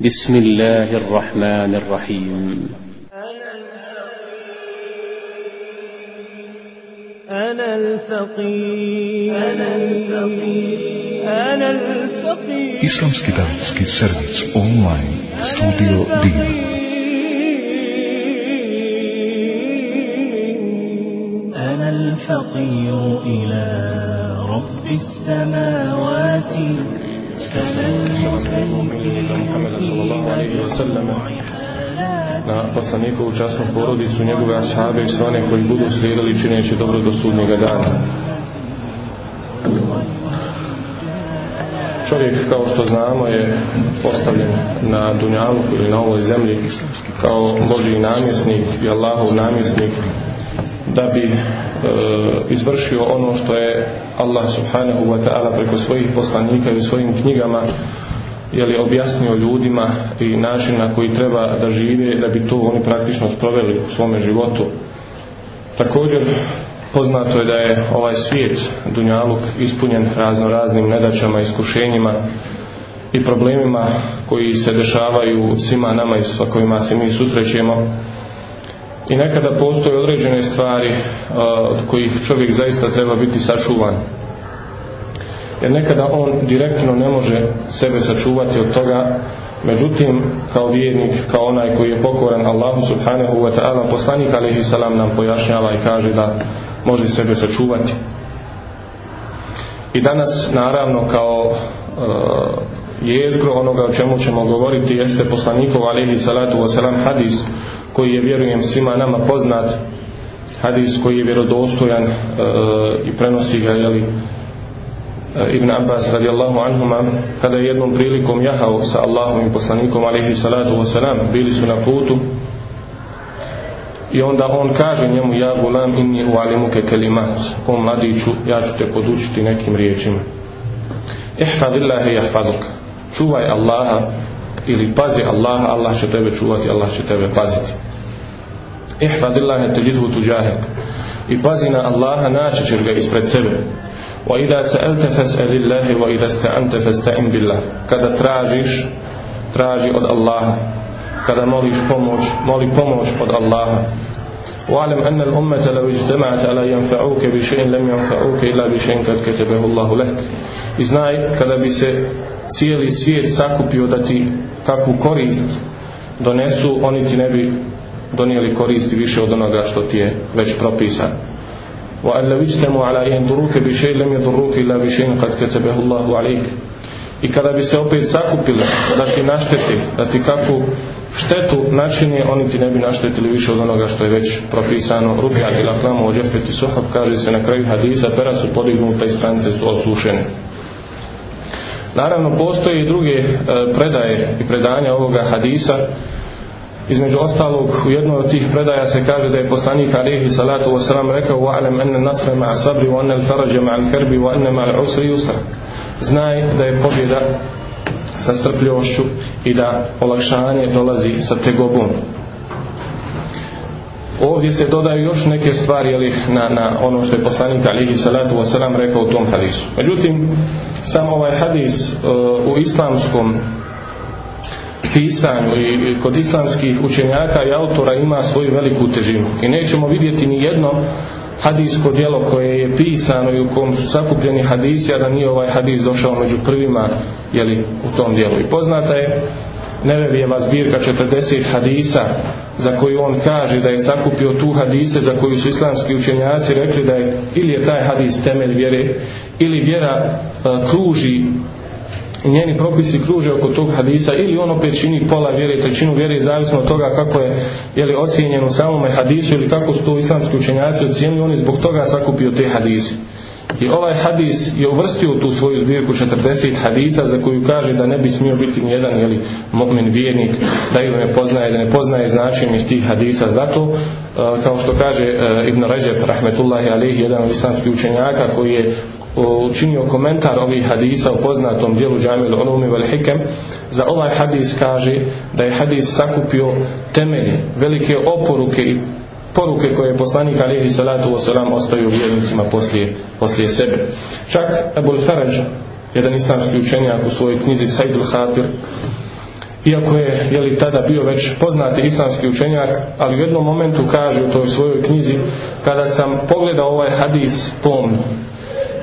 بسم الله الرحمن الرحيم أنا الفقير أنا الفقير أنا الفقير Islamski danski أونلاين ستوديو دي أنا الفقير إلى رب السماوات na poslanikovu časnu porodicu, njegove ashabe i sve one koji budu slijedili čineći dobro do sudnjega dana. Čovjek, kao što znamo, je postavljen na Dunjalu ili na ovoj zemlji kao Boži namjesnik i Allahov namjesnik da bi E, izvršio ono što je Allah subhanahu wa ta'ala preko svojih poslanika i svojim knjigama je li objasnio ljudima i način na koji treba da žive da bi to oni praktično sproveli u svome životu. Također poznato je da je ovaj svijet Dunjaluk ispunjen razno raznim nedaćama, iskušenjima i problemima koji se dešavaju svima nama i sa kojima se mi susrećemo i nekada postoje određene stvari uh, od kojih čovjek zaista treba biti sačuvan. Jer nekada on direktno ne može sebe sačuvati od toga, međutim kao vjernik, kao onaj koji je pokoran Allahu subhanahu wa ta'ala, poslanik alaihi salam nam pojašnjava i kaže da može sebe sačuvati. I danas naravno kao uh, jezgro onoga o čemu ćemo govoriti jeste poslanikov alihi salatu wasalam hadis koji je vjerujem svima nama poznat hadis koji je vjerodostojan e, i prenosi ga jeli, e, Ibn Abbas radijallahu anhuma kada je jednom prilikom jahao sa Allahom i poslanikom alihi salatu wasalam bili su na putu i onda on kaže njemu ja gulam inni ualimuke kelimat o mladiću ja ću te podučiti nekim riječima ihfadillahi jahfaduka čuvaj Allaha ili pazi Allaha, Allah će tebe čuvati, Allah će tebe paziti. Ihfadillaha tejidhu tujahak. I pazi na Allaha, naći ćeš ga ispred sebe. Wa idha sa'alta fas'alillahi wa idha sta'anta fasta'in billah. Kada tražiš, traži od Allaha. Kada moliš pomoć, moli pomoć od Allaha. واعلم أن الأمة لو اجتمعت على ينفعوك بشيء لم ينفعوك إلا بشيء قد كتبه الله لك. I znaj, kada bi se cijeli svijet sakupio da ti kakvu korist donesu, oni ti ne bi donijeli koristi više od onoga što ti je već propisan. i kada bi se opet sakupili da ti našteti, da ti kakvu štetu načini, oni ti ne bi naštetili više od onoga što je već propisano. rubija ali laklamu o kaže se na kraju hadisa, pera su podignuta i strance su osušene. Naravno, postoje i druge e, predaje i predanja ovoga hadisa. Između ostalog, u jednoj od tih predaja se kaže da je poslanik alihi salatu wasalam rekao Znaje anna u ma'a karbi Znaj da je pobjeda sa strpljošću i da olakšanje dolazi sa tegobom. Ovdje se dodaju još neke stvari na, na ono što je poslanik alihi salatu wasalam rekao u tom hadisu. Međutim, samo ovaj hadis e, u islamskom pisanju i kod islamskih učenjaka i autora ima svoju veliku težinu. I nećemo vidjeti ni jedno hadisko djelo koje je pisano i u kom su sakupljeni hadisi, a da nije ovaj hadis došao među prvima jeli, u tom dijelu. I poznata je Nevevijeva zbirka 40 hadisa za koju on kaže da je sakupio tu hadise za koju su islamski učenjaci rekli da je ili je taj hadis temelj vjere ili vjera e, kruži njeni propisi kruže oko tog hadisa ili on opet čini pola vjere, trećinu vjere zavisno od toga kako je je li ocijenjeno samome hadisu ili kako su to islamski učenjaci ocijenili, on je zbog toga sakupio te hadise. I ovaj hadis je uvrstio tu svoju zbirku 40 hadisa za koju kaže da ne bi smio biti nijedan ili mu'min vijenik da ju ne poznaje, da ne poznaje značenje tih hadisa. Zato, e, kao što kaže e, Ibn Ređep, rahmetullahi alihi, jedan od islamskih učenjaka koji je e, učinio komentar ovih hadisa u poznatom dijelu Džamil za ovaj hadis kaže da je hadis sakupio temelje, velike oporuke i poruke koje je poslanik alihi salatu wasalam ostavio vjernicima poslije, poslije sebe. Čak Ebol Faraj, jedan islamski učenjak u svojoj knjizi Saidul Hatir, iako je, je li tada bio već poznati islamski učenjak, ali u jednom momentu kaže u toj svojoj knjizi, kada sam pogledao ovaj hadis pomno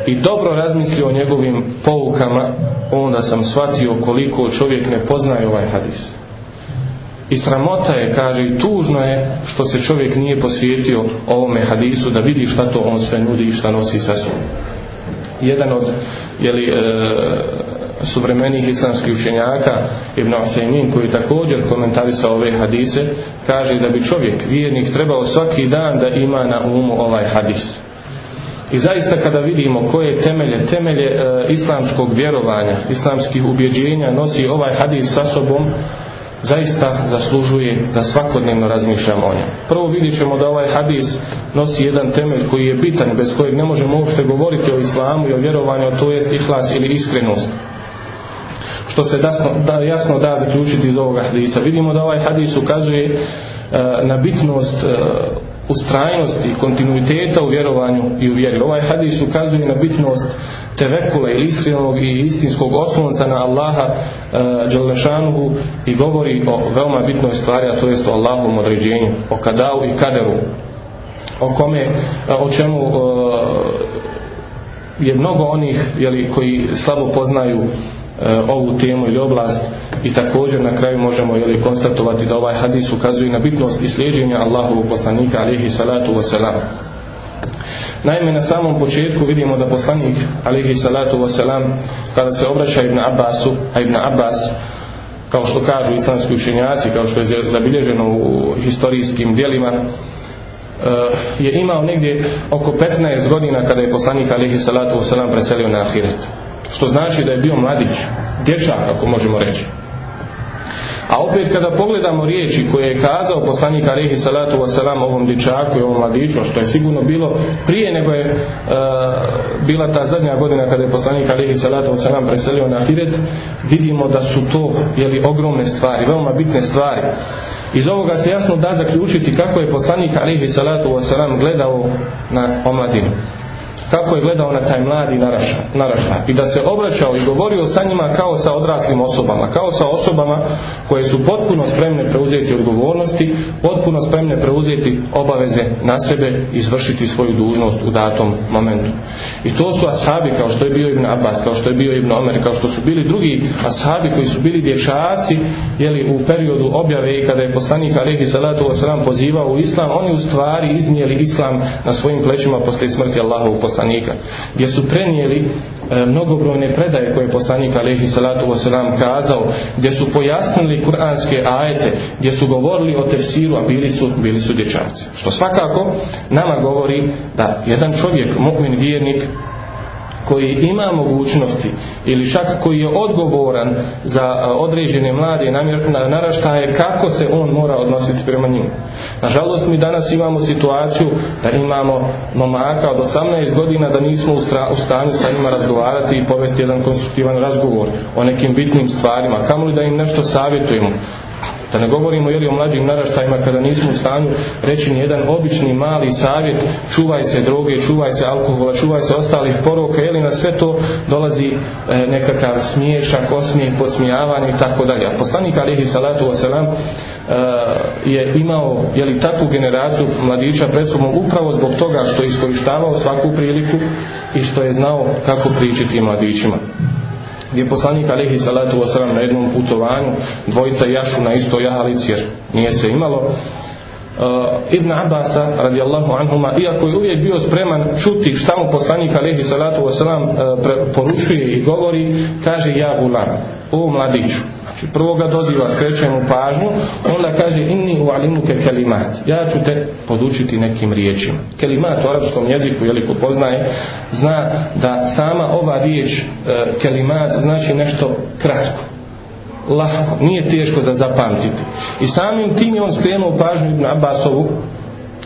i dobro razmislio o njegovim poukama, onda sam shvatio koliko čovjek ne poznaje ovaj hadis. I sramota je, kaže, i tužno je što se čovjek nije posvijetio ovome hadisu da vidi šta to on sve nudi i šta nosi sa sobom. Jedan od jeli, e, suvremenih islamskih učenjaka Ibn Usaymin koji također komentarisao ove hadise kaže da bi čovjek, vjernik, trebao svaki dan da ima na umu ovaj hadis. I zaista kada vidimo koje temelje, temelje e, islamskog vjerovanja, islamskih ubjeđenja nosi ovaj hadis sa sobom, zaista zaslužuje da svakodnevno razmišljamo o njemu. Prvo vidjet ćemo da ovaj hadis nosi jedan temelj koji je bitan, bez kojeg ne možemo uopšte govoriti o islamu i o vjerovanju, a to jest ihlas ili iskrenost. Što se dasno, da, jasno da zaključiti iz ovoga hadisa. Vidimo da ovaj hadis ukazuje e, na bitnost e, ustrajnosti, kontinuiteta u vjerovanju i u vjeri. Ovaj hadis ukazuje na bitnost tevekula ili iskrenog i istinskog oslonca na Allaha e, i govori o veoma bitnoj stvari, a to jest o Allahovom određenju, o kadau i kaderu, o kome, e, o čemu e, je mnogo onih jeli, koji slabo poznaju ovu temu ili oblast i također na kraju možemo jeli, konstatovati da ovaj hadis ukazuje na bitnost i Allahovog poslanika alihi salatu wasalam. Naime, na samom početku vidimo da poslanik, alihi salatu wasalam, kada se obraća Ibn Abbasu, a Ibn Abbas, kao što kažu islamski učenjaci, kao što je zabilježeno u historijskim dijelima, eh, je imao negdje oko 15 godina kada je poslanik alihi salatu wasalam preselio na Ahiret. Što znači da je bio mladić, dječak ako možemo reći. A opet kada pogledamo riječi koje je kazao poslanik Alihi Salatu Wasalam ovom dičaku i ovom mladiću, što je sigurno bilo prije nego je e, bila ta zadnja godina kada je poslanik Alihi Salatu Wasalam preselio na Hiret, vidimo da su to jeli, ogromne stvari, veoma bitne stvari. Iz ovoga se jasno da zaključiti kako je poslanik Alihi Salatu gledao na omladinu kako je gledao na taj mladi narašta i da se obraćao i govorio sa njima kao sa odraslim osobama, kao sa osobama koje su potpuno spremne preuzeti odgovornosti, potpuno spremne preuzeti obaveze na sebe, izvršiti svoju dužnost u datom momentu. I to su ashabi kao što je bio Ibn Abbas, kao što je bio Ibn Omer, kao što su bili drugi ashabi koji su bili dječaci jeli, u periodu objave i kada je poslanik Alehi Salatu sram pozivao u Islam, oni u stvari iznijeli Islam na svojim plećima poslije smrti Allaha poslanika poslanika gdje su prenijeli e, mnogobrojne predaje koje je poslanik alaihi salatu kazao gdje su pojasnili kuranske ajete gdje su govorili o tefsiru a bili su, bili su dječaci što svakako nama govori da jedan čovjek, mu'min vjernik koji ima mogućnosti ili čak koji je odgovoran za e, određene mlade naraštaje kako se on mora odnositi prema njima. Nažalost mi danas imamo situaciju da imamo momaka od 18 godina da nismo u stanju sa njima razgovarati i povesti jedan konstruktivan razgovor o nekim bitnim stvarima, kamoli da im nešto savjetujemo. Da ne govorimo li o mlađim naraštajima kada nismo u stanju reći ni jedan obični mali savjet, čuvaj se droge, čuvaj se alkohola, čuvaj se ostalih poroka, li na sve to dolazi e, nekakav smiješak, osmijeh, podsmijavanje i tako dalje. A poslanik alihi salatu Oselam e, je imao jeli, takvu generaciju mladića pred upravo zbog toga što je iskoristavao svaku priliku i što je znao kako pričiti mladićima gdje poslanik alihi salatu Osram na jednom putovanju dvojica jašu na istoj jahalici jer nije se imalo uh, Ibn Abasa radijallahu anhuma iako je uvijek bio spreman čuti šta mu poslanik alehi salatu uh, poručuje i govori kaže ja gulam o mladiću Prvoga prvo ga doziva, skrećem pažnju, onda kaže inni ualimuke kelimat. Ja ću te podučiti nekim riječima. Kelimat u arapskom jeziku, jeliko ko poznaje, zna da sama ova riječ e, kelimat znači nešto kratko lahko, nije teško za zapamtiti. I samim tim je on skrenuo pažnju na Abbasovu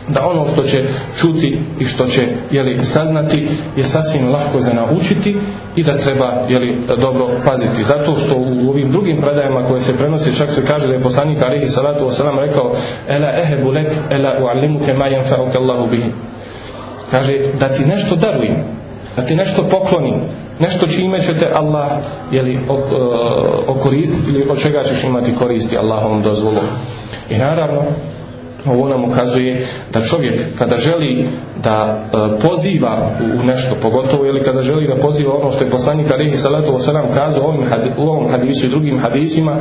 da ono što će čuti i što će jeli, saznati je sasvim lako za naučiti i da treba jeli, dobro paziti. Zato što u ovim drugim predajama koje se prenose čak se kaže da je poslanik Alihi Salatu rekao Ela ehebu ela Allahu bihi. Kaže da ti nešto darujem, da ti nešto poklonim, nešto čime će te Allah jeli, e, okoristiti ili od čega ćeš imati koristi Allahovom dozvolom. I naravno, ovo nam ukazuje da čovjek kada želi da e, poziva u nešto, pogotovo ili kada želi da poziva ono što je poslanik Alihi Salatu Osalam kazao u ovom hadisu i drugim hadisima,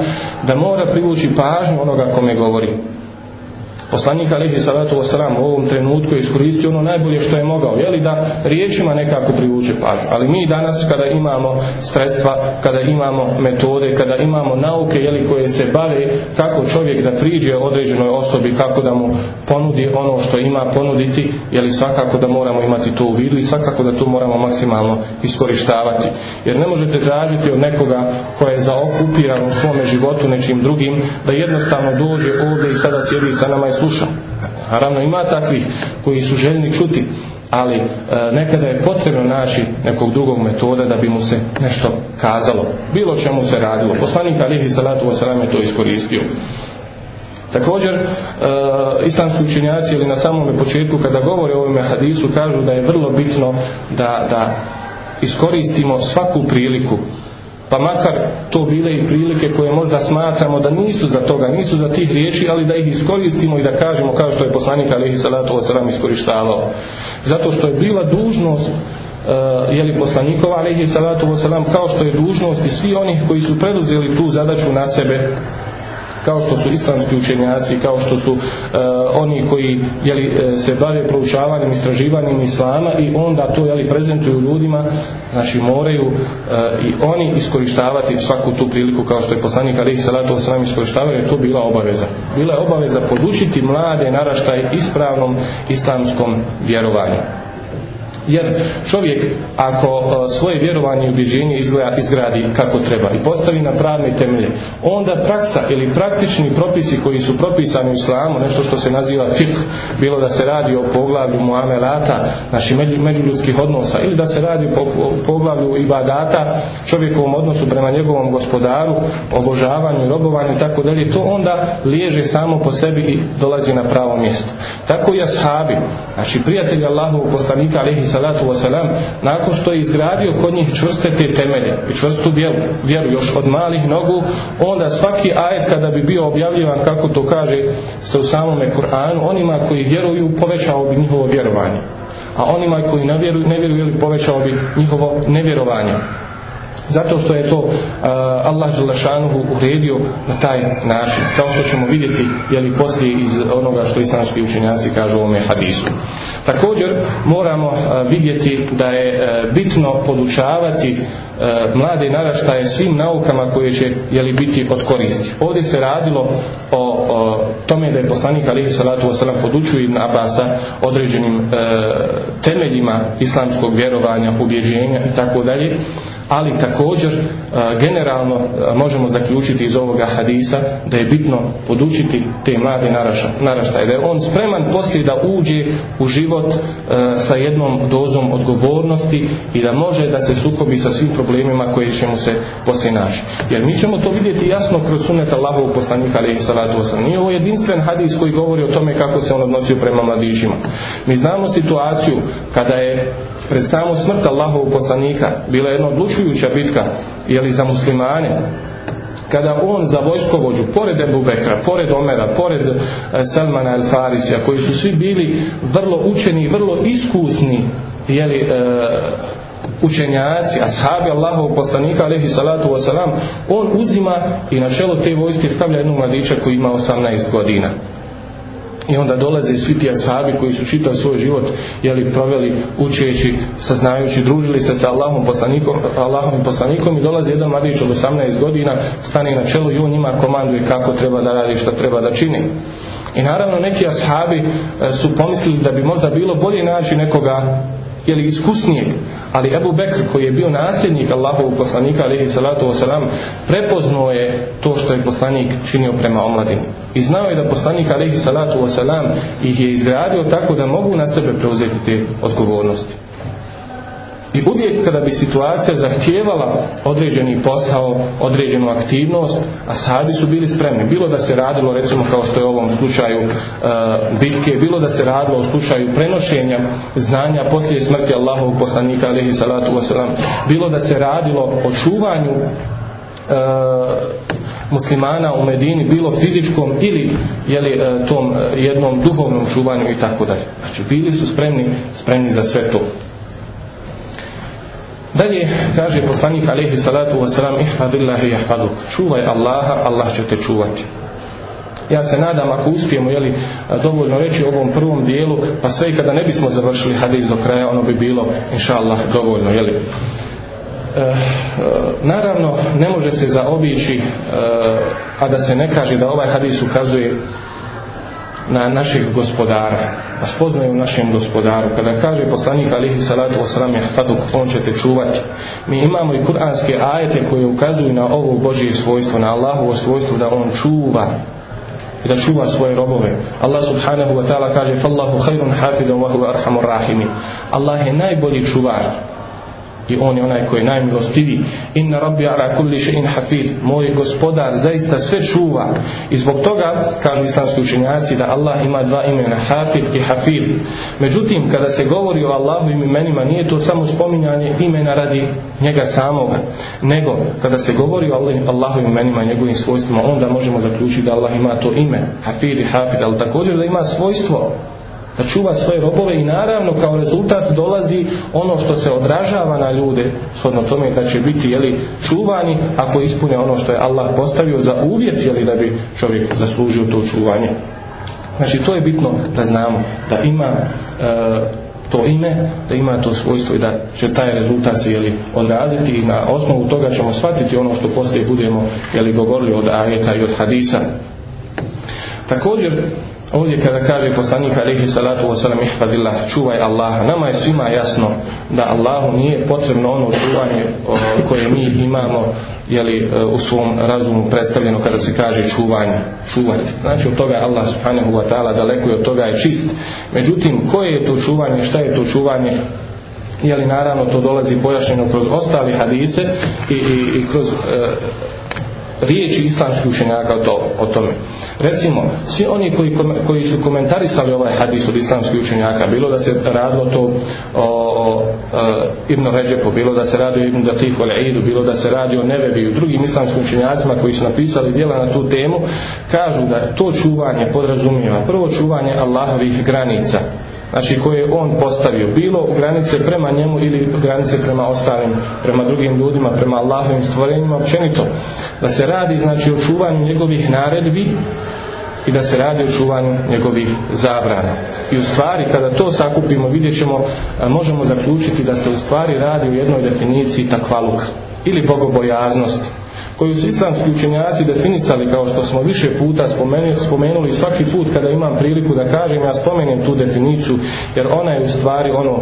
da mora privući pažnju onoga kome govori. Poslanik Alehi Salatu sram u ovom trenutku iskoristio ono najbolje što je mogao, jeli da riječima nekako privuče pažnju. Ali mi danas kada imamo sredstva, kada imamo metode, kada imamo nauke jeli, koje se bave kako čovjek da priđe određenoj osobi, kako da mu ponudi ono što ima ponuditi, jeli svakako da moramo imati to u vidu i svakako da to moramo maksimalno iskorištavati. Jer ne možete tražiti od nekoga koja je zaokupiran u svome životu nečim drugim, da jednostavno dođe ovdje i sada sjedi sa nama i sluša. Naravno ima takvih koji su željni čuti, ali e, nekada je potrebno naći nekog drugog metoda da bi mu se nešto kazalo. Bilo čemu se radilo. Poslanik Alihi Salatu Wasalam je to iskoristio. Također, e, islamski učinjaci ili na samom početku kada govore o ovome hadisu kažu da je vrlo bitno da, da iskoristimo svaku priliku pa makar to bile i prilike koje možda smatramo da nisu za toga, nisu za tih riječi, ali da ih iskoristimo i da kažemo kao što je poslanik Alihi Salatu Osalam iskorištavao. Zato što je bila dužnost Uh, eh, jeli poslanikova alihi salatu wasalam kao što je dužnost i svi onih koji su preduzeli tu zadaću na sebe kao što su islamski učenjaci, kao što su e, oni koji jeli, e, se bave proučavanjem, istraživanjem islama i onda to jeli, prezentuju ljudima, znači moraju e, i oni iskorištavati svaku tu priliku kao što je poslanik Alih Salatu s iskorištavaju, je to bila obaveza. Bila je obaveza podučiti mlade naraštaj ispravnom islamskom vjerovanju. Jer čovjek ako e, svoje vjerovanje i ubjeđenje izgradi kako treba i postavi na pravne temelje, onda praksa ili praktični propisi koji su propisani u islamu, nešto što se naziva fiqh, bilo da se radi o poglavlju muamelata, znači međuljudskih odnosa, ili da se radi o poglavlju ibadata, čovjekovom odnosu prema njegovom gospodaru, obožavanju, robovanju i tako dalje, to onda liježe samo po sebi i dolazi na pravo mjesto. Tako i ashabi, znači prijatelji Allahovog poslanika, alihi salatu salam nakon što je izgradio kod njih čvrste te temelje i čvrstu vjeru, još od malih nogu, onda svaki ajet kada bi bio objavljivan, kako to kaže se u samome Kur'anu, onima koji vjeruju povećao bi njihovo vjerovanje a onima koji ne vjeruju, ne vjeruju povećao bi njihovo nevjerovanje. Zato što je to uh, Allah Želešanuhu uredio na taj način. Kao što ćemo vidjeti je li poslije iz onoga što islamski učenjaci kažu o ovome Također moramo uh, vidjeti da je uh, bitno podučavati mlade naraštaje svim naukama koje će jeli, biti od koristi. Ovdje se radilo o, tome da je poslanik alihi salatu wasalam podučuje Ibn Abasa određenim temeljima islamskog vjerovanja, ubjeđenja i tako dalje ali također e, generalno e, možemo zaključiti iz ovoga hadisa da je bitno podučiti te mlade naraštaje, da je on spreman poslije da uđe u život e, sa jednom dozom odgovornosti i da može da se sukobi sa svim problemima koje će mu se poslije naći. Jer mi ćemo to vidjeti jasno kroz sunet Allahov poslanika ali salatu wasalam. Nije ovo jedinstven hadis koji govori o tome kako se on odnosio prema mladićima. Mi znamo situaciju kada je pred samu smrt Allahovog poslanika bila jedna odlučujuća bitka li za muslimane kada on za vojskovođu, pored Ebu pored Omera, pored e, Salmana El Farisija, koji su svi bili vrlo učeni, vrlo iskusni jeli, e, učenjaci, ashabi Allahov poslanika, alaihi salatu wasalam, on uzima i na čelo te vojske stavlja jednu mladića koji ima 18 godina. I onda dolaze svi ti ashabi koji su čitav svoj život jeli, proveli učeći, saznajući, družili se sa Allahom poslanikom, Allahom poslanikom i dolazi jedan mladić od 18 godina, stane na čelu i on njima komanduje kako treba da radi, šta treba da čini. I naravno neki ashabi e, su pomislili da bi možda bilo bolje naći nekoga jeli iskusnijeg, ali Ebu Bekr koji je bio nasljednik Allahovog poslanika alihi salatu wasalam prepoznao je to što je poslanik činio prema omladini. I znao je da poslanik alihi salatu wasalam ih je izgradio tako da mogu na sebe preuzeti odgovornosti. I uvijek kada bi situacija zahtijevala određeni posao, određenu aktivnost, a sahabi su bili spremni. Bilo da se radilo, recimo kao što je u ovom slučaju e, bitke, bilo da se radilo u slučaju prenošenja znanja poslije smrti Allahovog poslanika, alihi salatu wasalam, bilo da se radilo o čuvanju e, muslimana u Medini bilo fizičkom ili jeli, e, tom jednom duhovnom čuvanju i tako dalje. Znači bili su spremni, spremni za sve to. Dalje kaže poslanik alejhi salatu vesselam ihfadillah yahfadu. Čuvaj Allaha, Allah će te čuvati. Ja se nadam ako uspijemo jeli, dovoljno reći o ovom prvom dijelu, pa sve i kada ne bismo završili hadis do kraja, ono bi bilo, inša dovoljno. Jeli. E, e, naravno, ne može se zaobići, e, a da se ne kaže da ovaj hadis ukazuje na naših gospodara, a spoznaju našem gospodaru. Kada kaže poslanik alihi salatu wasalam jahfaduk, on će te čuvati. Mi imamo i kuranske ajete koje ukazuju na ovo Božje svojstvo, na Allahovo svojstvo da on čuva i da čuva svoje robove. Allah subhanahu wa ta'ala kaže Fallahu wa huwa Allah je najbolji čuvar i on je onaj koji je najmilostiviji inna rabbi ala kulli shay'in hafiz moj gospodar zaista sve čuva i zbog toga kažu islamski učenjaci da Allah ima dva imena hafiz i hafiz međutim kada se govori o Allahovim imenima nije to samo spominjanje imena radi njega samoga nego kada se govori o Allahovim imenima i njegovim svojstvima onda možemo zaključiti da Allah ima to ime hafiz i hafiz ali također da ima svojstvo da čuva svoje robove i naravno kao rezultat dolazi ono što se odražava na ljude shodno tome da će biti jeli, čuvani ako ispune ono što je Allah postavio za uvjet jeli, da bi čovjek zaslužio to čuvanje. Znači to je bitno da znamo da ima e, to ime, da ima to svojstvo i da će taj rezultat se jeli, odraziti i na osnovu toga ćemo shvatiti ono što poslije budemo jeli, govorili od ajeta i od hadisa. Također Ovdje kada kaže poslanik alihi salatu wasalam ihfadillah, čuvaj Allaha, nama je svima jasno da Allahu nije potrebno ono čuvanje koje mi imamo jeli, e, u svom razumu predstavljeno kada se kaže čuvanje, čuvati. Znači od toga Allah subhanahu wa ta'ala daleko je od toga je čist. Međutim, koje je to čuvanje, šta je to čuvanje, jeli naravno to dolazi pojašnjeno kroz ostali hadise i, i, i kroz e, riječi islamskih učenjaka to, o tome. Recimo, svi oni koji, koji su komentarisali ovaj hadis od islamskih učenjaka, bilo da se radilo to o, o e, Ibn Ređepu, bilo da se radi o Ibn Datih Idu, bilo da se radi o Nevebi i drugim islamskim učenjacima koji su napisali djela na tu temu, kažu da to čuvanje podrazumijeva prvo čuvanje Allahovih granica, znači koje je on postavio, bilo u granice prema njemu ili granice prema ostalim, prema drugim ljudima, prema Allahovim stvorenjima, općenito. Da se radi znači o čuvanju njegovih naredbi i da se radi o čuvanju njegovih zabrana. I u stvari kada to sakupimo vidjet ćemo, možemo zaključiti da se u stvari radi u jednoj definiciji takvaluka ili bogobojaznost, koju su islamski učenjaci definisali kao što smo više puta spomenuli, svaki put kada imam priliku da kažem, ja spomenem tu definiciju jer ona je u stvari ono e,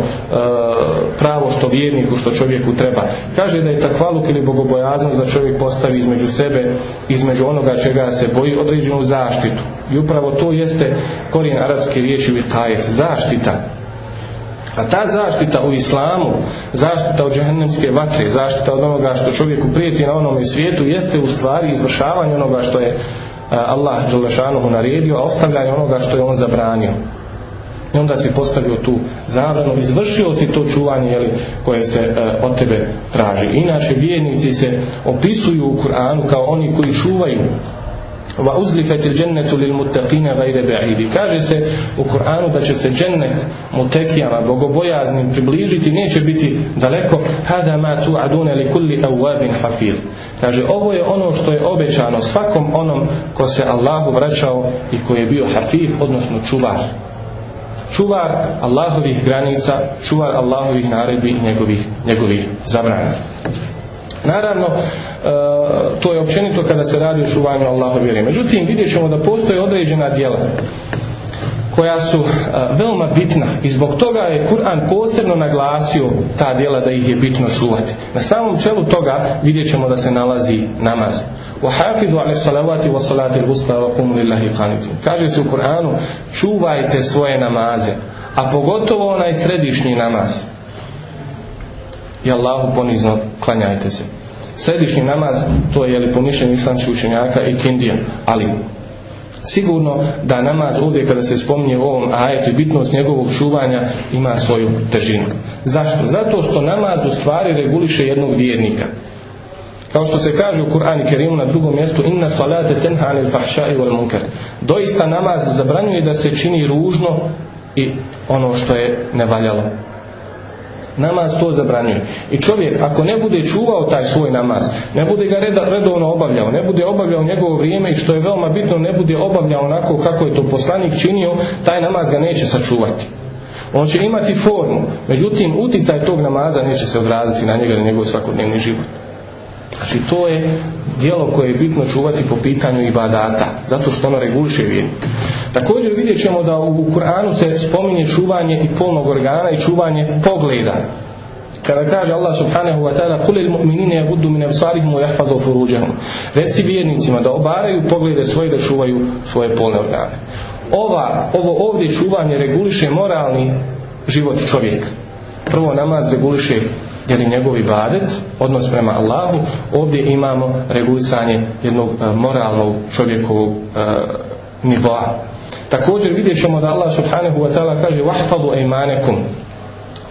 pravo što vjerniku, što čovjeku treba. Kaže da je takvaluk ili bogobojaznost da čovjek postavi između sebe, između onoga čega se boji određenu zaštitu. I upravo to jeste korijen arapske riječi taj. zaštita a ta zaštita u islamu, zaštita od džahennemske vatre, zaštita od onoga što čovjeku prijeti na onome svijetu, jeste u stvari izvršavanje onoga što je Allah Đelešanuhu naredio, a ostavljanje onoga što je on zabranio. I onda si postavio tu zabranu, izvršio si to čuvanje jeli, koje se e, od tebe traži. Inače, vjernici se opisuju u Kur'anu kao oni koji čuvaju Va uzlifetil džennetu lil mutakina ba'idi. Kaže se u Koranu da će se džennet mutakijama, bogobojaznim približiti, neće biti daleko. Hada ma tu li kulli awabin Kaže, ovo je ono što je obećano svakom onom ko se Allahu vraćao i koji je bio hafif, odnosno čuvar čuvar Allahovih granica, čuvar Allahovih naredbi njegovih, njegovih zabranja. Naravno, e, to je općenito kada se radi o čuvanju Allahove vjere. Međutim, vidjet ćemo da postoje određena djela koja su e, veoma bitna i zbog toga je Kur'an posebno naglasio ta djela da ih je bitno čuvati. Na samom čelu toga vidjet ćemo da se nalazi namaz. وحافظوا على الصلوات والصلاة الوسطى Kaže se u Kur'anu, čuvajte svoje namaze, a pogotovo onaj središnji namaz. I Allahu ponizno klanjajte se. Središnji namaz, to je li po mišljenju islamskih učenjaka i kindija. Ali sigurno da namaz ovdje kada se spominje u ovom ajetu bitnost njegovog čuvanja ima svoju težinu. Zašto? Zato što namaz u stvari reguliše jednog vjernika. Kao što se kaže u Kur'an Kerimu na drugom mjestu inna salate tenhanil fahša'i wal Doista namaz zabranjuje da se čini ružno i ono što je nevaljalo. Namaz to zabranjuje. I čovjek ako ne bude čuvao taj svoj namaz, ne bude ga redovno obavljao, ne bude obavljao njegovo vrijeme i što je veoma bitno ne bude obavljao onako kako je to poslanik činio, taj namaz ga neće sačuvati. On će imati formu, međutim uticaj tog namaza neće se odraziti na njega i na njegov svakodnevni život. Znači to je dijelo koje je bitno čuvati po pitanju ibadata, zato što ono reguliše vjeru. Također vidjet ćemo da u Kur'anu se spominje čuvanje i polnog organa i čuvanje pogleda. Kada kaže Allah subhanahu wa ta'ala Kulil mu'minine ne min absarihim wa Reci vjernicima da obaraju poglede svoje da čuvaju svoje polne organe. Ova, ovo ovdje čuvanje reguliše moralni život čovjeka. Prvo namaz reguliše jer i njegov ibadet, odnos prema Allahu, ovdje imamo regulisanje jednog e, moralnog čovjekovog e, nivoa. Također vidjet ćemo da Allah subhanahu wa ta'ala kaže وَحْفَضُ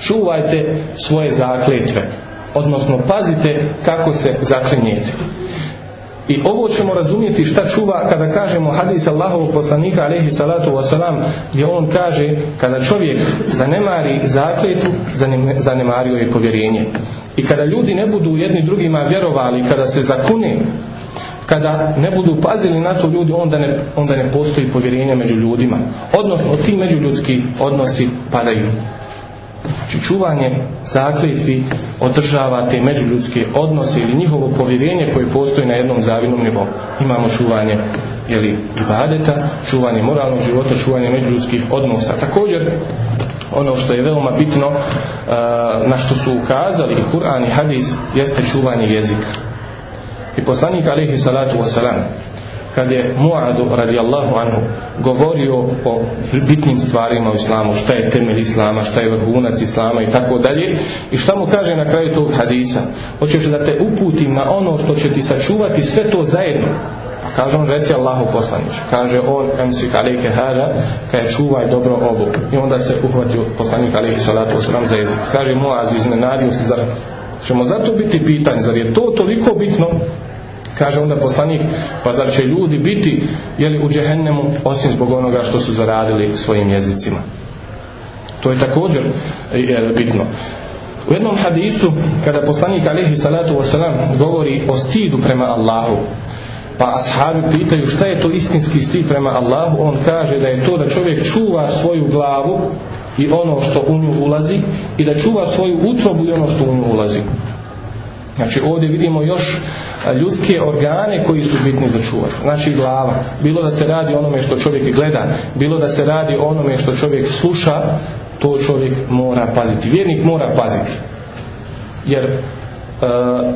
Čuvajte svoje zakletve, odnosno pazite kako se zaklinjete. I ovo ćemo razumjeti šta čuva kada kažemo hadis Allahovog poslanika alaihi salatu gdje on kaže kada čovjek zanemari zakletu zanemario je povjerenje. I kada ljudi ne budu jedni drugima vjerovali, kada se zakune, kada ne budu pazili na to ljudi, onda ne, onda ne postoji povjerenje među ljudima. Odnosno, ti međuljudski odnosi padaju. Znači čuvanje zakljetvi održava te međuljudske odnose ili njihovo povjerenje koje postoji na jednom zavidnom nivou. Imamo čuvanje ili ibadeta, čuvanje moralnog života, čuvanje međuljudskih odnosa. Također, ono što je veoma bitno, na što su ukazali i Kur'an i Hadis, jeste čuvanje jezika. I poslanik alaihi salatu wasalam, kad je Muadu radijallahu anhu govorio o bitnim stvarima u islamu, šta je temelj islama, šta je vrhunac islama i tako dalje i šta mu kaže na kraju tog hadisa hoćeš da te uputim na ono što će ti sačuvati sve to zajedno pa kaže on reci Allahu poslanić. Kaže on emsik alejke hada, kaj čuvaj dobro ovo. I onda se uhvatio poslanik alike salatu osram za jezik. Kaže Muaz iznenadio se za ćemo zato biti pitanje, zar je to toliko bitno Kaže onda poslanik, pa zar će ljudi biti jeli, u džehennemu osim zbog onoga što su zaradili svojim jezicima. To je također bitno. U jednom hadisu, kada poslanik alihi salatu wasalam govori o stidu prema Allahu, pa ashabi pitaju šta je to istinski stid prema Allahu, on kaže da je to da čovjek čuva svoju glavu i ono što u nju ulazi i da čuva svoju utrobu i ono što u nju ulazi. Znači ovdje vidimo još ljudske organe koji su bitni za čuvat Znači glava. Bilo da se radi onome što čovjek gleda, bilo da se radi onome što čovjek sluša, to čovjek mora paziti. Vjernik mora paziti. Jer E,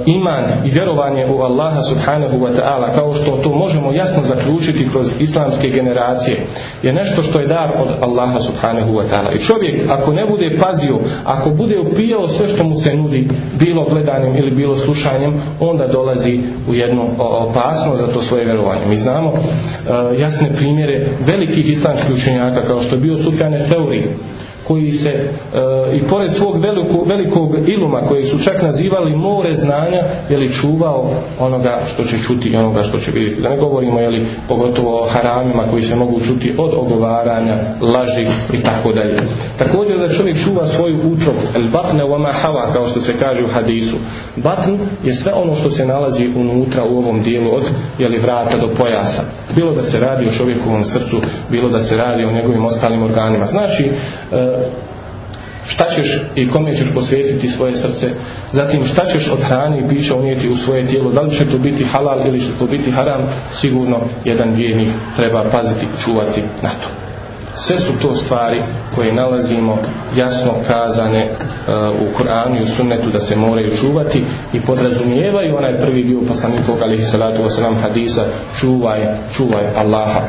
iman i vjerovanje u Allaha subhanahu wa ta'ala kao što to možemo jasno zaključiti kroz islamske generacije je nešto što je dar od Allaha subhanahu wa ta'ala i čovjek ako ne bude pazio ako bude upijao sve što mu se nudi bilo gledanjem ili bilo slušanjem onda dolazi u jednu opasnost za to svoje vjerovanje mi znamo e, jasne primjere velikih islamskih učenjaka kao što je bio Sufjane teorije koji se e, i pored svog velikog iluma koji su čak nazivali more znanja je li čuvao onoga što će čuti i onoga što će vidjeti da ne govorimo je li pogotovo o haramima koji se mogu čuti od ogovaranja laži i tako dalje također da čovjek čuva svoju utrobu el batne wama hawa kao što se kaže u hadisu batn je sve ono što se nalazi unutra u ovom dijelu od je li vrata do pojasa bilo da se radi o čovjekovom srcu bilo da se radi o njegovim ostalim organima znači e, šta ćeš i kome ćeš posvetiti svoje srce, zatim šta ćeš od hrane i pića unijeti u svoje tijelo, da li će to biti halal ili će to biti haram, sigurno jedan vijenik treba paziti i čuvati na to. Sve su to stvari koje nalazimo jasno kazane e, u Koranu i u sunnetu da se moraju čuvati i podrazumijevaju onaj prvi dio poslanikog alihi salatu wasalam hadisa čuvaj, čuvaj Allaha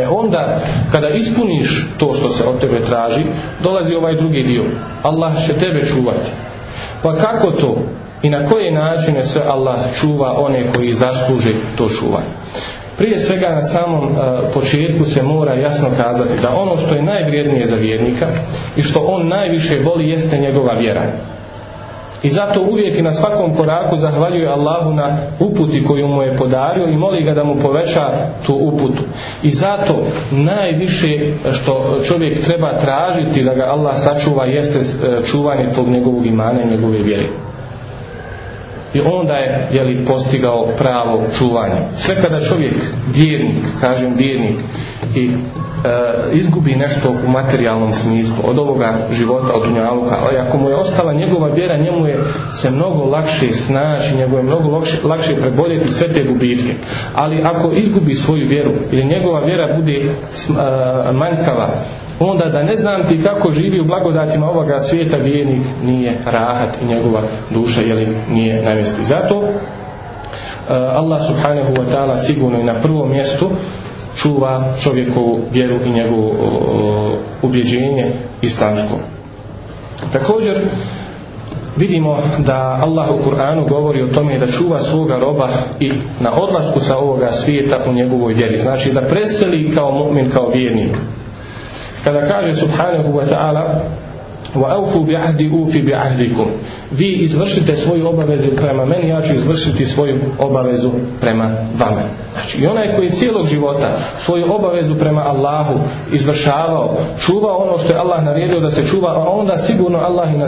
E onda, kada ispuniš to što se od tebe traži, dolazi ovaj drugi dio. Allah će tebe čuvati. Pa kako to i na koje načine sve Allah čuva one koji zasluže to čuvanje? Prije svega na samom e, početku se mora jasno kazati da ono što je najvrijednije za vjernika i što on najviše voli jeste njegova vjera. I zato uvijek i na svakom koraku zahvaljuje Allahu na uputi koju mu je podario i moli ga da mu poveća tu uputu. I zato najviše što čovjek treba tražiti da ga Allah sačuva jeste e, čuvanje tog njegovog imana i njegove vjere i onda je jeli, postigao pravo čuvanje. Sve kada čovjek, djernik, kažem djernik, i e, izgubi nešto u materijalnom smislu, od ovoga života, od unjaluka, ali ako mu je ostala njegova vjera, njemu je se mnogo lakše snaći, njemu je mnogo lakše, lakše preboljeti sve te gubitke. Ali ako izgubi svoju vjeru ili njegova vjera bude e, manjkava, onda da ne znam ti kako živi u blagodatima ovoga svijeta vijenik nije rahat i njegova duša jeli, nije na Zato e, Allah subhanahu wa ta'ala sigurno i na prvom mjestu čuva čovjekovu vjeru i njegovo ubjeđenje islamsko. Također vidimo da Allah u Kur'anu govori o tome da čuva svoga roba i na odlasku sa ovoga svijeta u njegovoj vjeri. Znači da preseli kao mu'min, kao vjernik kada kaže subhanahu wa ta'ala ahdi bi Vi izvršite svoju obavezu prema meni, ja ću izvršiti svoju obavezu prema vama. Znači, i onaj koji cijelog života svoju obavezu prema Allahu izvršavao, čuvao ono što je Allah naredio da se čuva, a onda sigurno Allah i na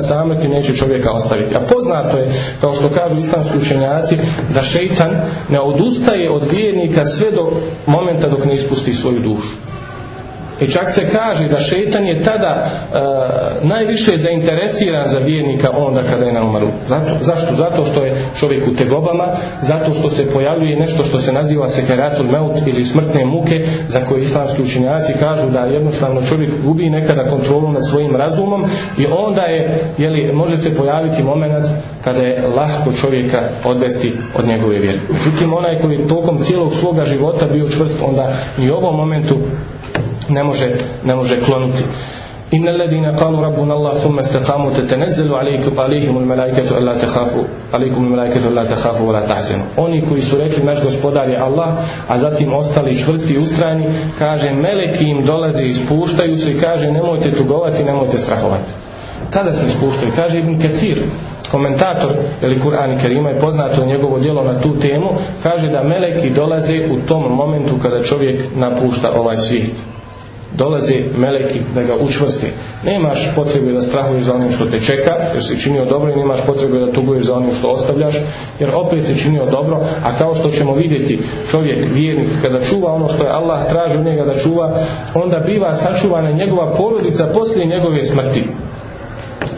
neće čovjeka ostaviti. A poznato je, kao što kažu islamski učenjaci, da šeitan ne odustaje od vijenika sve do momenta dok ne ispusti svoju dušu. I e čak se kaže da šetan je tada e, najviše zainteresiran za vjernika onda kada je na umaru. Zato, zašto? Zato što je čovjek u tegobama, zato što se pojavljuje nešto što se naziva sekeratul meut ili smrtne muke za koje islamski učinjaci kažu da jednostavno čovjek gubi nekada kontrolu nad svojim razumom i onda je, jeli, može se pojaviti moment kada je lahko čovjeka odvesti od njegove vjere. Međutim, onaj koji je tokom cijelog svoga života bio čvrst, onda i u ovom momentu ne može, ne može klonuti. إن الذين قالوا ربنا الله ثم استقاموا تتنزل عليكم عليهم الملائكة ألا تخافوا عليكم oni koji su rekli naš gospodar je Allah a zatim ostali čvrsti ustrajni kaže meleki im dolaze i spuštaju se i kaže nemojte tugovati nemojte strahovati tada se spuštaju kaže Ibn Kesir komentator ili Kur'an Kerima je poznato njegovo djelo na tu temu kaže da meleki dolaze u tom momentu kada čovjek napušta ovaj svijet dolazi meleki da ga učvrste. Nemaš potrebe da strahuješ za onim što te čeka, jer si činio dobro i nemaš potrebe da tuguješ za onim što ostavljaš, jer opet si činio dobro, a kao što ćemo vidjeti čovjek, vjernik, kada čuva ono što je Allah traži u njega da čuva, onda biva sačuvana njegova porodica poslije njegove smrti.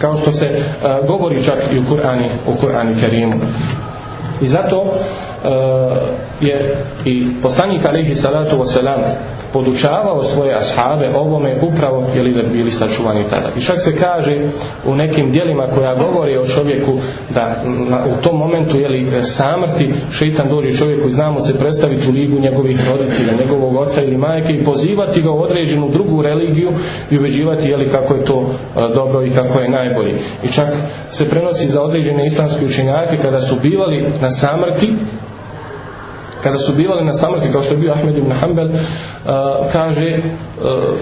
Kao što se e, govori čak i u Kur'ani, u Kur'ani Kerimu. I zato e, je i poslanik alaihi salatu wasalam podučavao svoje ashave ovome upravo jeli da bili sačuvani tada. I čak se kaže u nekim dijelima koja govori o čovjeku da u tom momentu jeli samrti šeitan dođe čovjeku i znamo se predstaviti u ligu njegovih roditelja, njegovog oca ili majke i pozivati ga u određenu drugu religiju i ubeđivati jeli kako je to e, dobro i kako je najbolji. I čak se prenosi za određene islamske učenjake kada su bivali na samrti kada su bivali na samrti, kao što je bio Ahmed ibn Hanbel, uh, kaže uh,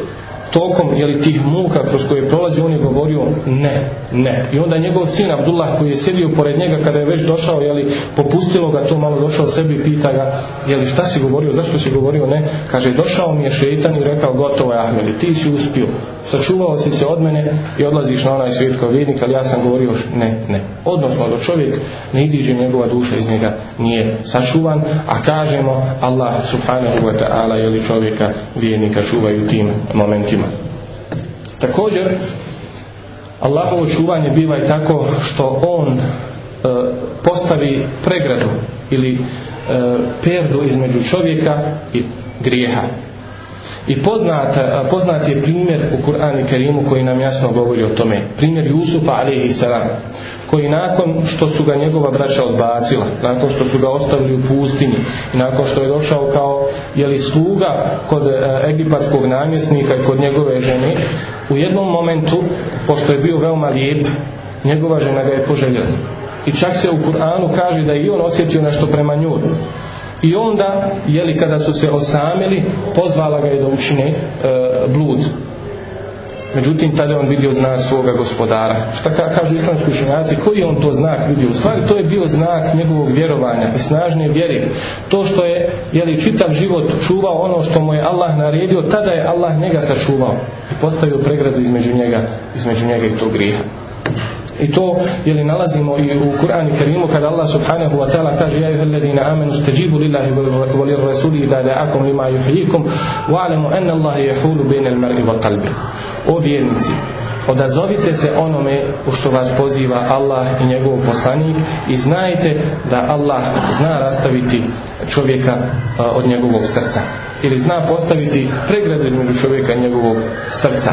tokom jeli, tih muka kroz koje prolazi, on je govorio ne, ne. I onda njegov sin Abdullah koji je sjedio pored njega kada je već došao, jeli, popustilo ga to malo došao sebi i pita ga, jeli, šta si govorio, zašto si govorio ne? Kaže, došao mi je šeitan i rekao, gotovo je Ahmed, ti si uspio, sačuvao si se od mene i odlaziš na onaj svijet kao ali ja sam govorio ne, ne. Odnosno čovjek ne iziđe njegova duša iz njega nije sačuvan, a kažemo Allah subhanahu wa ta'ala je li čovjeka vjednika čuvaju tim momentima. Također, Allahovo čuvanje biva i tako što on e, postavi pregradu ili e, perdu između čovjeka i grijeha. I poznat, poznat je primjer u Kur'anu Kerimu koji nam jasno govori o tome. Primjer Jusufa Ali koji nakon što su ga njegova braća odbacila, nakon što su ga ostavili u pustinji i nakon što je došao kao jeli sluga kod e, egipatskog namjesnika i kod njegove žene, u jednom momentu, pošto je bio veoma lijep, njegova žena ga je poželjela. I čak se u Kur'anu kaže da je i on osjetio nešto prema njoj. I onda, jeli kada su se osamili, pozvala ga je da učine e, blud. Međutim, tada je on vidio znak svoga gospodara. Šta kažu islamski učenjaci, koji je on to znak vidio? U stvari, to je bio znak njegovog vjerovanja i snažne vjere. To što je, jeli, čitav život čuvao ono što mu je Allah naredio, tada je Allah njega sačuvao i postavio pregradu između njega, između njega i tog griha. I to je li nalazimo i u Kur'anu Kerimu kada Allah subhanahu wa ta'ala kaže ja yuhalladina amanu stajibu lillahi wa lirrasuli da da'akum lima yuhyikum wa anna Allah yahulu bainal mar'i wa qalbi. O vjernici, odazovite se onome u što vas poziva Allah i njegov poslanik i znajte da Allah zna rastaviti čovjeka od njegovog srca ili zna postaviti pregradu između čovjeka i njegovog srca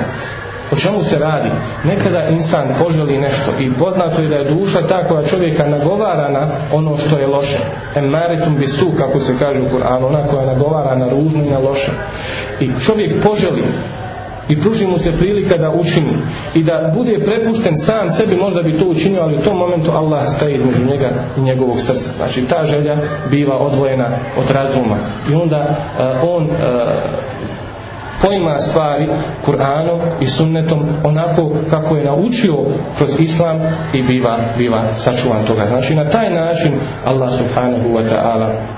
o čemu se radi? Nekada insan poželi nešto i poznato je da je duša ta koja čovjeka nagovara na ono što je loše. maritum bisu, kako se kaže u Kur'anu, ona koja nagovara na ružno i na loše. I čovjek poželi i pruži mu se prilika da učini i da bude prepušten sam sebi možda bi to učinio, ali u tom momentu Allah staje između njega i njegovog srca znači ta želja biva odvojena od razuma i onda eh, on eh, Pojma stvari Kur'anom i sunnetom onako kako je naučio kroz islam i biva, biva sačuvan toga. Znači na taj način Allah subhanahu wa ta'ala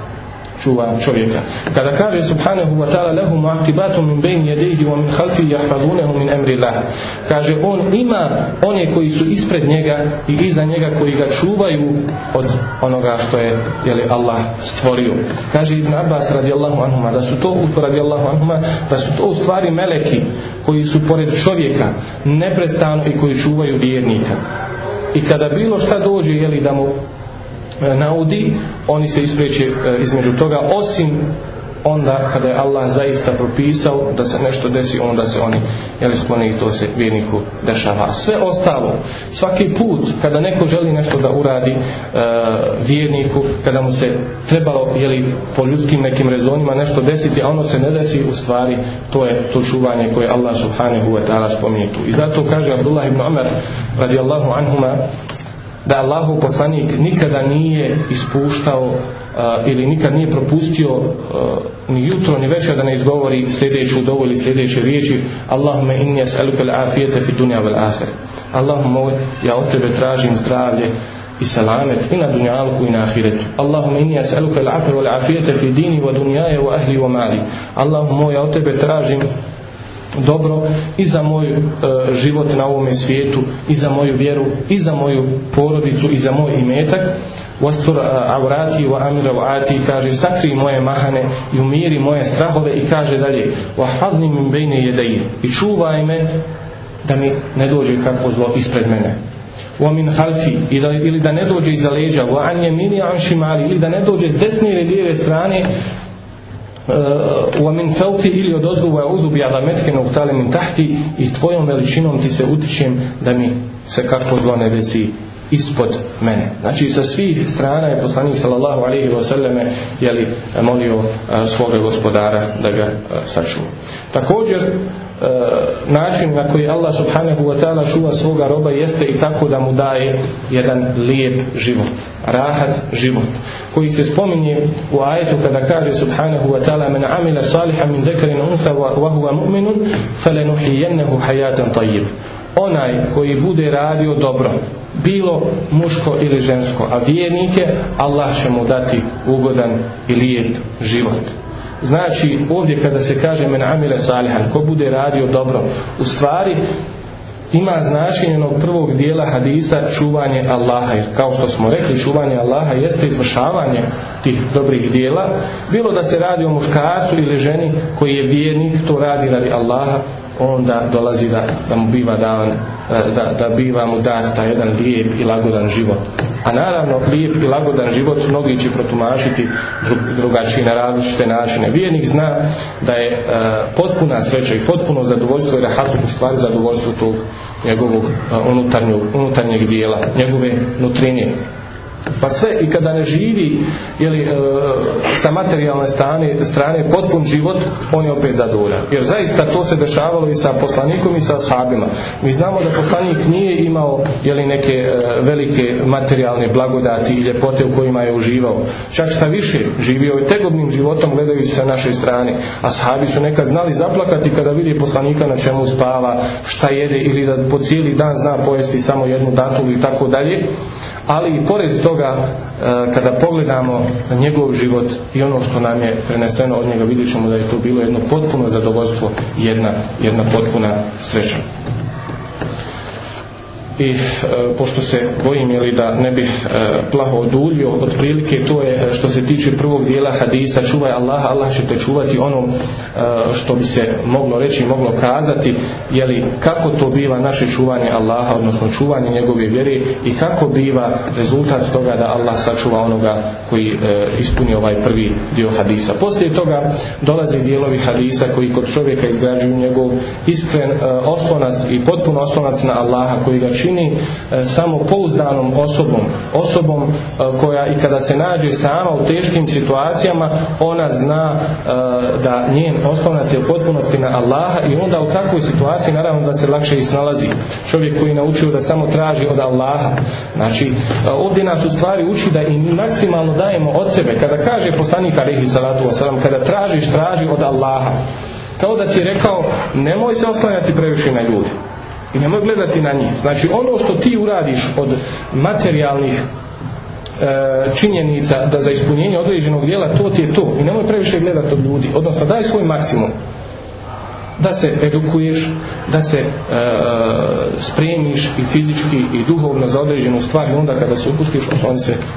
čuva čovjeka. Kada kaže subhanahu wa ta'ala lahum aqibatun min bayni yadayhi wa min khalfi min amri Allah. Kaže on ima one koji su ispred njega i iza njega koji ga čuvaju od onoga što je jeli, Allah stvorio. Kaže Ibn Abbas radijallahu anhuma da su to radijallahu anhuma da su to stvari meleki koji su pored čovjeka neprestano i koji čuvaju vjernika. I kada bilo šta dođe jeli, da mu E, naudi, oni se ispriječe e, između toga, osim onda kada je Allah zaista propisao da se nešto desi, onda se oni jeli skloni i to se vjerniku dešava. Sve ostalo, svaki put kada neko želi nešto da uradi e, vjerniku, kada mu se trebalo jeli, po ljudskim nekim rezonima nešto desiti, a ono se ne desi, u stvari to je to čuvanje koje Allah subhanahu wa ta'ala spominje tu. I zato kaže Abdullah ibn Amr radijallahu anhuma da Allahu poslanik nikada nije ispuštao eh, ili nikad nije propustio eh, ni jutro ni večer da ne izgovori sljedeću dovu ili sljedeće riječi Allahumma inni as'aluka al-afiyata fi dunya wal akhir Allahumma ja od tebe tražim zdravlje i salamet i na dunjalku i na ahiretu. Allahumma inni as'aluka al wal afiyata fi dini wa dunjaje wa ahli wa mali. Allahum moj ja od tebe tražim dobro i za moj e, život na ovome svijetu i za moju vjeru i za moju porodicu i za moj imetak Vastur e, avrati wa amira ati kaže sakri moje mahane i umiri moje strahove i kaže dalje wa hazni min bejne i čuvaj me da mi ne dođe kako zlo ispred mene wa min halfi ili da ne dođe iza leđa wa an yamini ili da ne dođe s desne ili lijeve strane u eh, min felti ili od ozlu wa uzubi alametke na uhtale tahti i tvojom veličinom ti se utičem da mi se kako zlo vezi ispod mene. Znači sa svih strana je poslanik sallallahu alaihi ve je li molio e, svoga gospodara da ga e, sačuva. Također e, način na koji Allah subhanahu wa ta'ala čuva svoga roba jeste i tako da mu daje jedan lijep život, rahat život, koji se spominje u ajetu kada kaže subhanahu wa ta'ala men amila salihan min unsa wa mu'minun tajib onaj koji bude radio dobro bilo muško ili žensko, a vjernike Allah će mu dati ugodan i lijep život. Znači, ovdje kada se kaže men amile salihan, ko bude radio dobro, u stvari ima značenje onog prvog dijela hadisa čuvanje Allaha, jer kao što smo rekli, čuvanje Allaha jeste izvršavanje tih dobrih dijela, bilo da se radi o muškarcu ili ženi koji je vjernik, to radi radi Allaha, onda dolazi da, da mu biva davan E, da, da biva mu jedan lijep i lagodan život. A naravno, lijep i lagodan život mnogi će protumašiti drugačije na različite načine. Vijenik zna da je e, potpuna sreća i potpuno zadovoljstvo i rahat u stvari zadovoljstvo tog njegovog e, unutarnjeg, dijela, njegove nutrinje. Pa sve i kada ne živi jeli, e, sa materijalne strane, strane potpun život, on je opet zadovoljan. Jer zaista to se dešavalo i sa poslanikom i sa sahabima. Mi znamo da poslanik nije imao jeli, neke e, velike materijalne blagodati i ljepote u kojima je uživao. Čak šta više, živio je tegobnim životom gledajući sa naše strane. A sahabi su nekad znali zaplakati kada vidi poslanika na čemu spava, šta jede ili da po cijeli dan zna pojesti samo jednu datu i tako dalje ali i pored toga e, kada pogledamo njegov život i ono što nam je preneseno od njega vidjet ćemo da je to bilo jedno potpuno zadovoljstvo i jedna, jedna potpuna sreća i e, pošto se bojim ili da ne bih e, plaho oduljio, otprilike to je e, što se tiče prvog dijela hadisa čuvaj Allaha, Allah će te čuvati ono što bi se moglo reći, moglo kazati, jeli kako to biva naše čuvanje Allaha, odnosno čuvanje njegove vjere i kako biva rezultat toga da Allah sačuva onoga koji ispuni ovaj prvi dio hadisa. Poslije toga dolaze dijelovi hadisa koji kod čovjeka izgrađuju njegov iskren oslonac i potpuno oslonac na Allaha koji ga čini čini e, samo pouzdanom osobom, osobom e, koja i kada se nađe sama u teškim situacijama, ona zna e, da njen oslonac je u potpunosti na Allaha i onda u takvoj situaciji naravno da se lakše i snalazi. Čovjek koji je naučio da samo traži od Allaha. Znači, ovdje nas u stvari uči da i maksimalno dajemo od sebe. Kada kaže poslanik Alihi Salatu kada tražiš, traži od Allaha. Kao da ti je rekao, nemoj se oslanjati previše na ljudi. I nemoj gledati na njih. Znači ono što ti uradiš od materijalnih e, činjenica da za ispunjenje određenog dijela to ti je to i nemoj previše gledati od ljudi odnosno daj svoj maksimum da se edukuješ, da se e, e, spremiš i fizički i duhovno za određenu stvar i onda kada se upustiš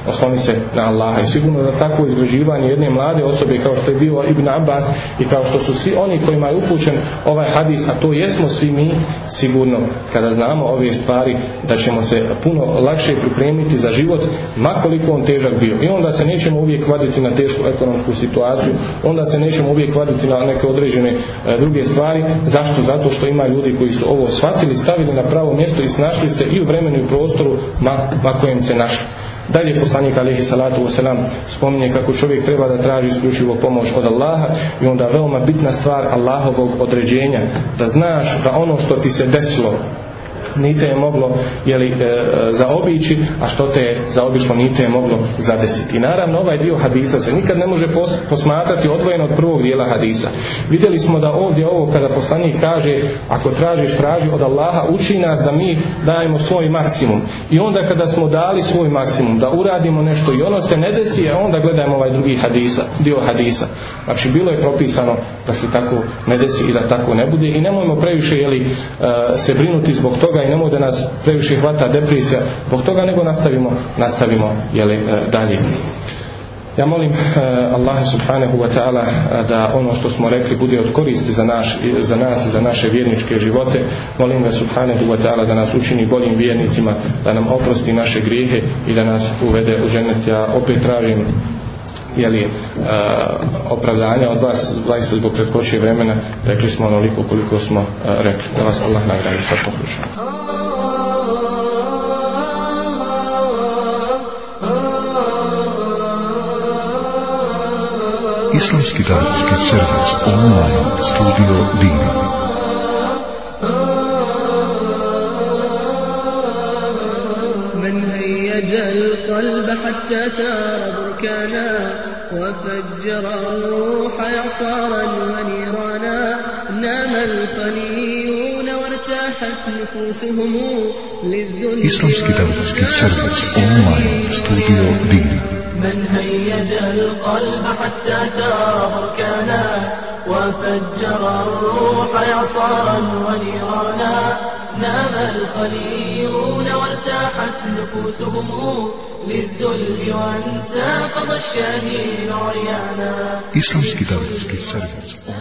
osloni se, se na Allaha. I sigurno da takvo izgrađivanje jedne mlade osobe kao što je bio Ibn Abbas i kao što su svi oni kojima je upućen ovaj hadis, a to jesmo svi mi sigurno kada znamo ove stvari da ćemo se puno lakše pripremiti za život makoliko on težak bio. I onda se nećemo uvijek vaditi na tešku ekonomsku situaciju, onda se nećemo uvijek vaditi na neke određene e, druge stvari Zašto? Zato što ima ljudi koji su ovo shvatili, stavili na pravo mjesto i snašli se i u vremenu i prostoru na kojem se našli. Dalje poslanik alihi salatu wasalam spominje kako čovjek treba da traži isključivo pomoć od Allaha i onda veoma bitna stvar Allahovog određenja. Da znaš da ono što ti se desilo nite je moglo jeli, e, e, zaobići, a što te je zaobišlo nite je moglo zadesiti. I naravno ovaj dio hadisa se nikad ne može posmatrati odvojeno od prvog dijela hadisa. Vidjeli smo da ovdje ovo kada poslanik kaže ako tražiš traži od Allaha uči nas da mi dajemo svoj maksimum. I onda kada smo dali svoj maksimum da uradimo nešto i ono se ne desi, a e, onda gledajmo ovaj drugi hadisa, dio hadisa. Znači bilo je propisano da se tako ne desi i da tako ne bude i nemojmo previše jeli, se brinuti zbog toga toga i nemoj da nas previše hvata depresija zbog toga nego nastavimo nastavimo jeli, e, dalje ja molim e, Allah subhanahu wa ta'ala e, da ono što smo rekli bude od koristi za, naš, za nas i za naše vjerničke živote. Molim ga subhanahu wa ta'ala da nas učini boljim vjernicima, da nam oprosti naše grijehe i da nas uvede u ženet. Ja opet tražim e, opravdanje od vas, zaista zbog kratkoće vremena, rekli smo onoliko koliko smo eh, rekli. Da vas Allah nagradi, sa poslušamo. Islamski davetski servis online studio Dino. من هيج القلب حتى سار بركانا وفجر الروح يصار ونيرانا نام الخليون وارتاحت نفوسهم للذنوب من هيج القلب حتى ثار بركانا وفجر الروح يصارا ونيرانا نام الخليلون وارتاحت نفوسهم للذل وانتفض الشهيد عريانا